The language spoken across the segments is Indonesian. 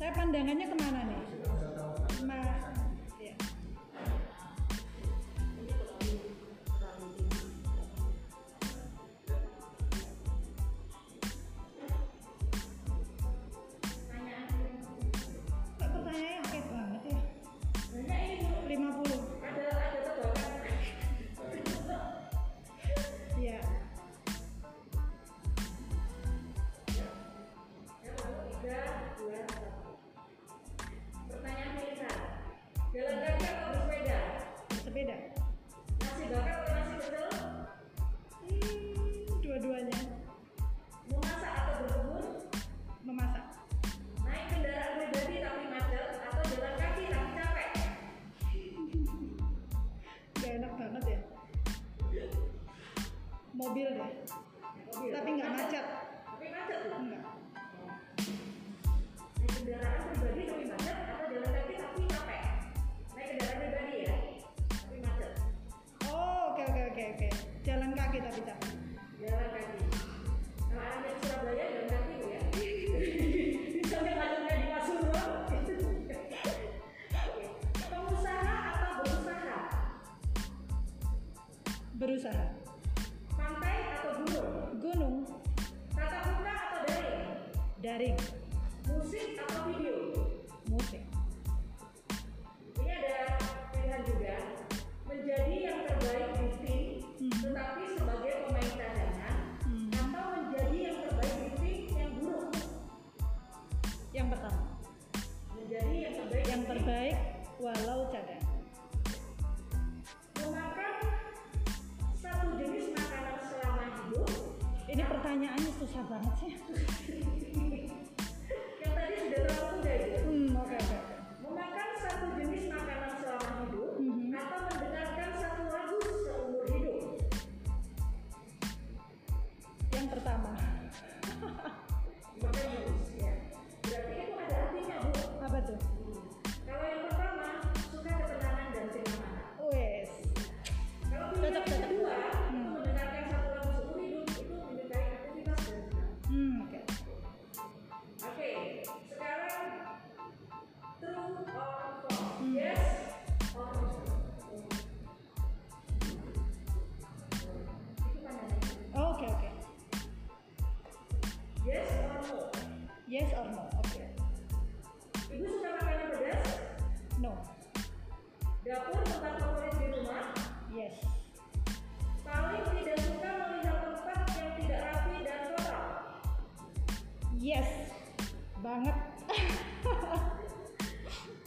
saya pandangannya ke mana mobil deh mobil. tapi nggak macet pedas or no? Oke. Okay. Ibu suka makanan pedas? No. Dapur tempat favorit di rumah? Yes. Paling tidak suka melihat tempat yang tidak rapi dan kotor? Yes. Banget.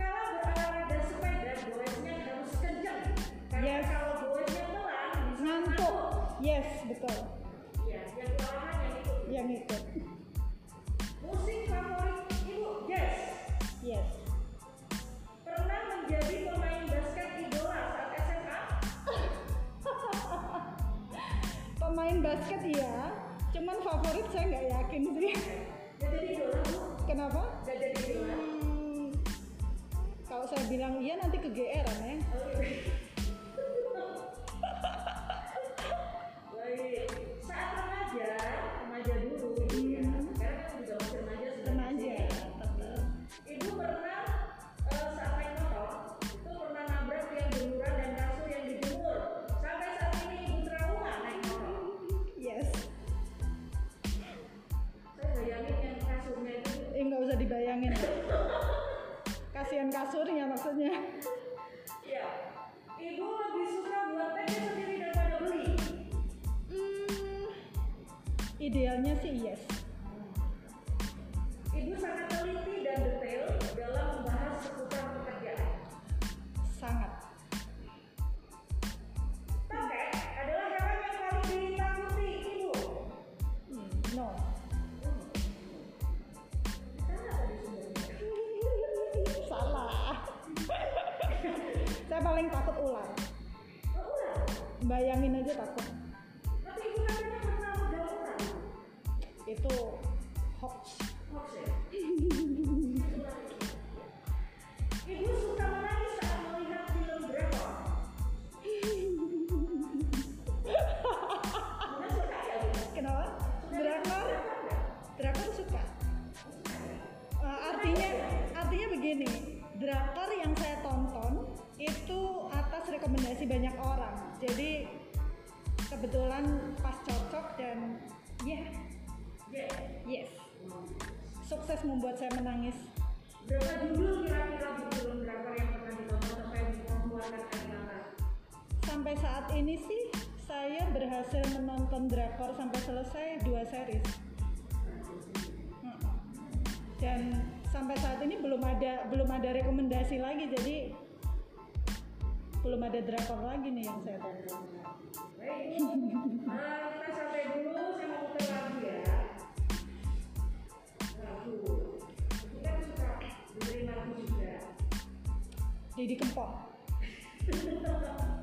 kalau berolahraga sepeda, goresnya harus kencang. Karena yes. kalau goresnya pelan, ngantuk. Yes, betul. Iya, yang olahan yang ikut. Yang ikut. yang favorit saya nggak yakin sih. Gak jadi idola kenapa? Gak jadi idola hmm, kalau saya bilang iya nanti ke kegeeran oh, ya okay. bayangin aja takut. Tapi ibu katanya pernah megang itu hoax. Hoax ya? Ibu suka menangis saat melihat film drakor suka ya kenapa? Drakor drakor suka. Uh, artinya artinya begini. Drakor yang saya tonton itu atas rekomendasi banyak orang. Jadi kebetulan pas cocok dan ya yeah. yes. Sukses membuat saya menangis. Berapa judul kira-kira judul drakor yang pernah ditonton sampai sampai saat ini sih saya berhasil menonton drakor sampai selesai dua series. Hmm. Dan sampai saat ini belum ada belum ada rekomendasi lagi. Jadi belum ada drakor lagi nih yang saya tonton. Baik, nah, kita sampai dulu, saya mau putar lagi ya. Lagu, kita suka dengerin lagu juga. Jadi kempot.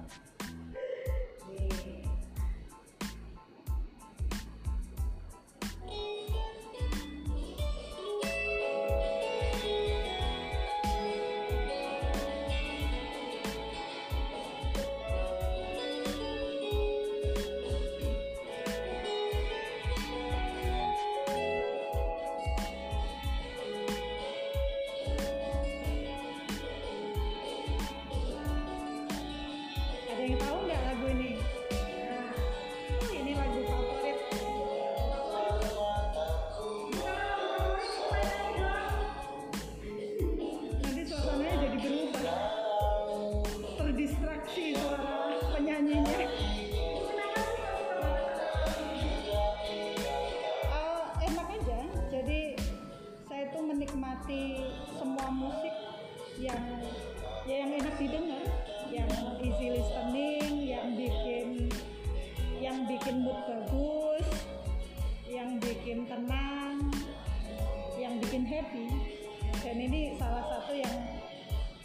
jadi salah satu yang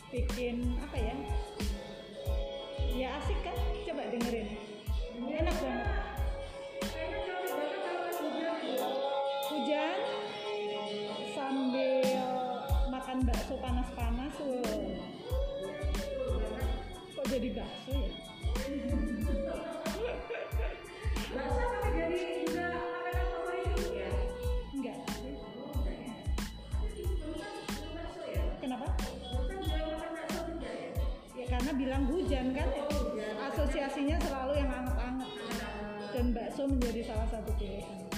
bikin apa ya? Ya asik kan? Coba dengerin. Enak banget. Hujan sambil makan bakso panas-panas loh. kok jadi bakso ya? karena bilang hujan kan asosiasinya selalu yang anget-anget dan bakso menjadi salah satu pilihan.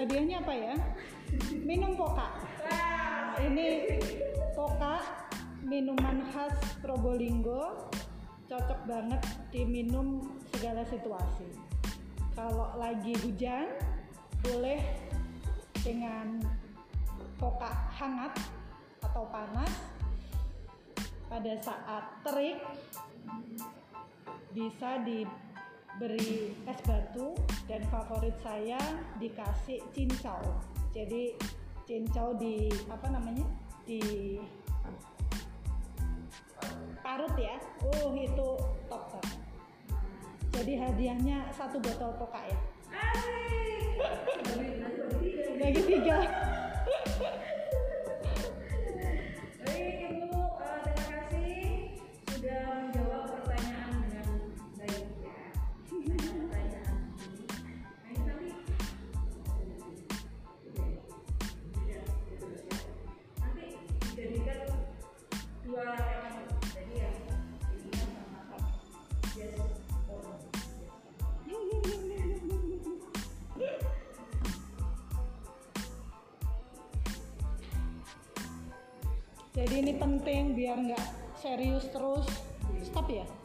Hadiahnya apa ya? Minum poka. Ini poka minuman khas Probolinggo cocok banget diminum segala situasi. Kalau lagi hujan boleh dengan poka hangat atau panas pada saat terik bisa di diberi es batu dan favorit saya dikasih cincau. Jadi cincau di apa namanya? di parut ya oh itu top banget jadi hadiahnya satu botol koka ya penting biar nggak serius terus. Stop ya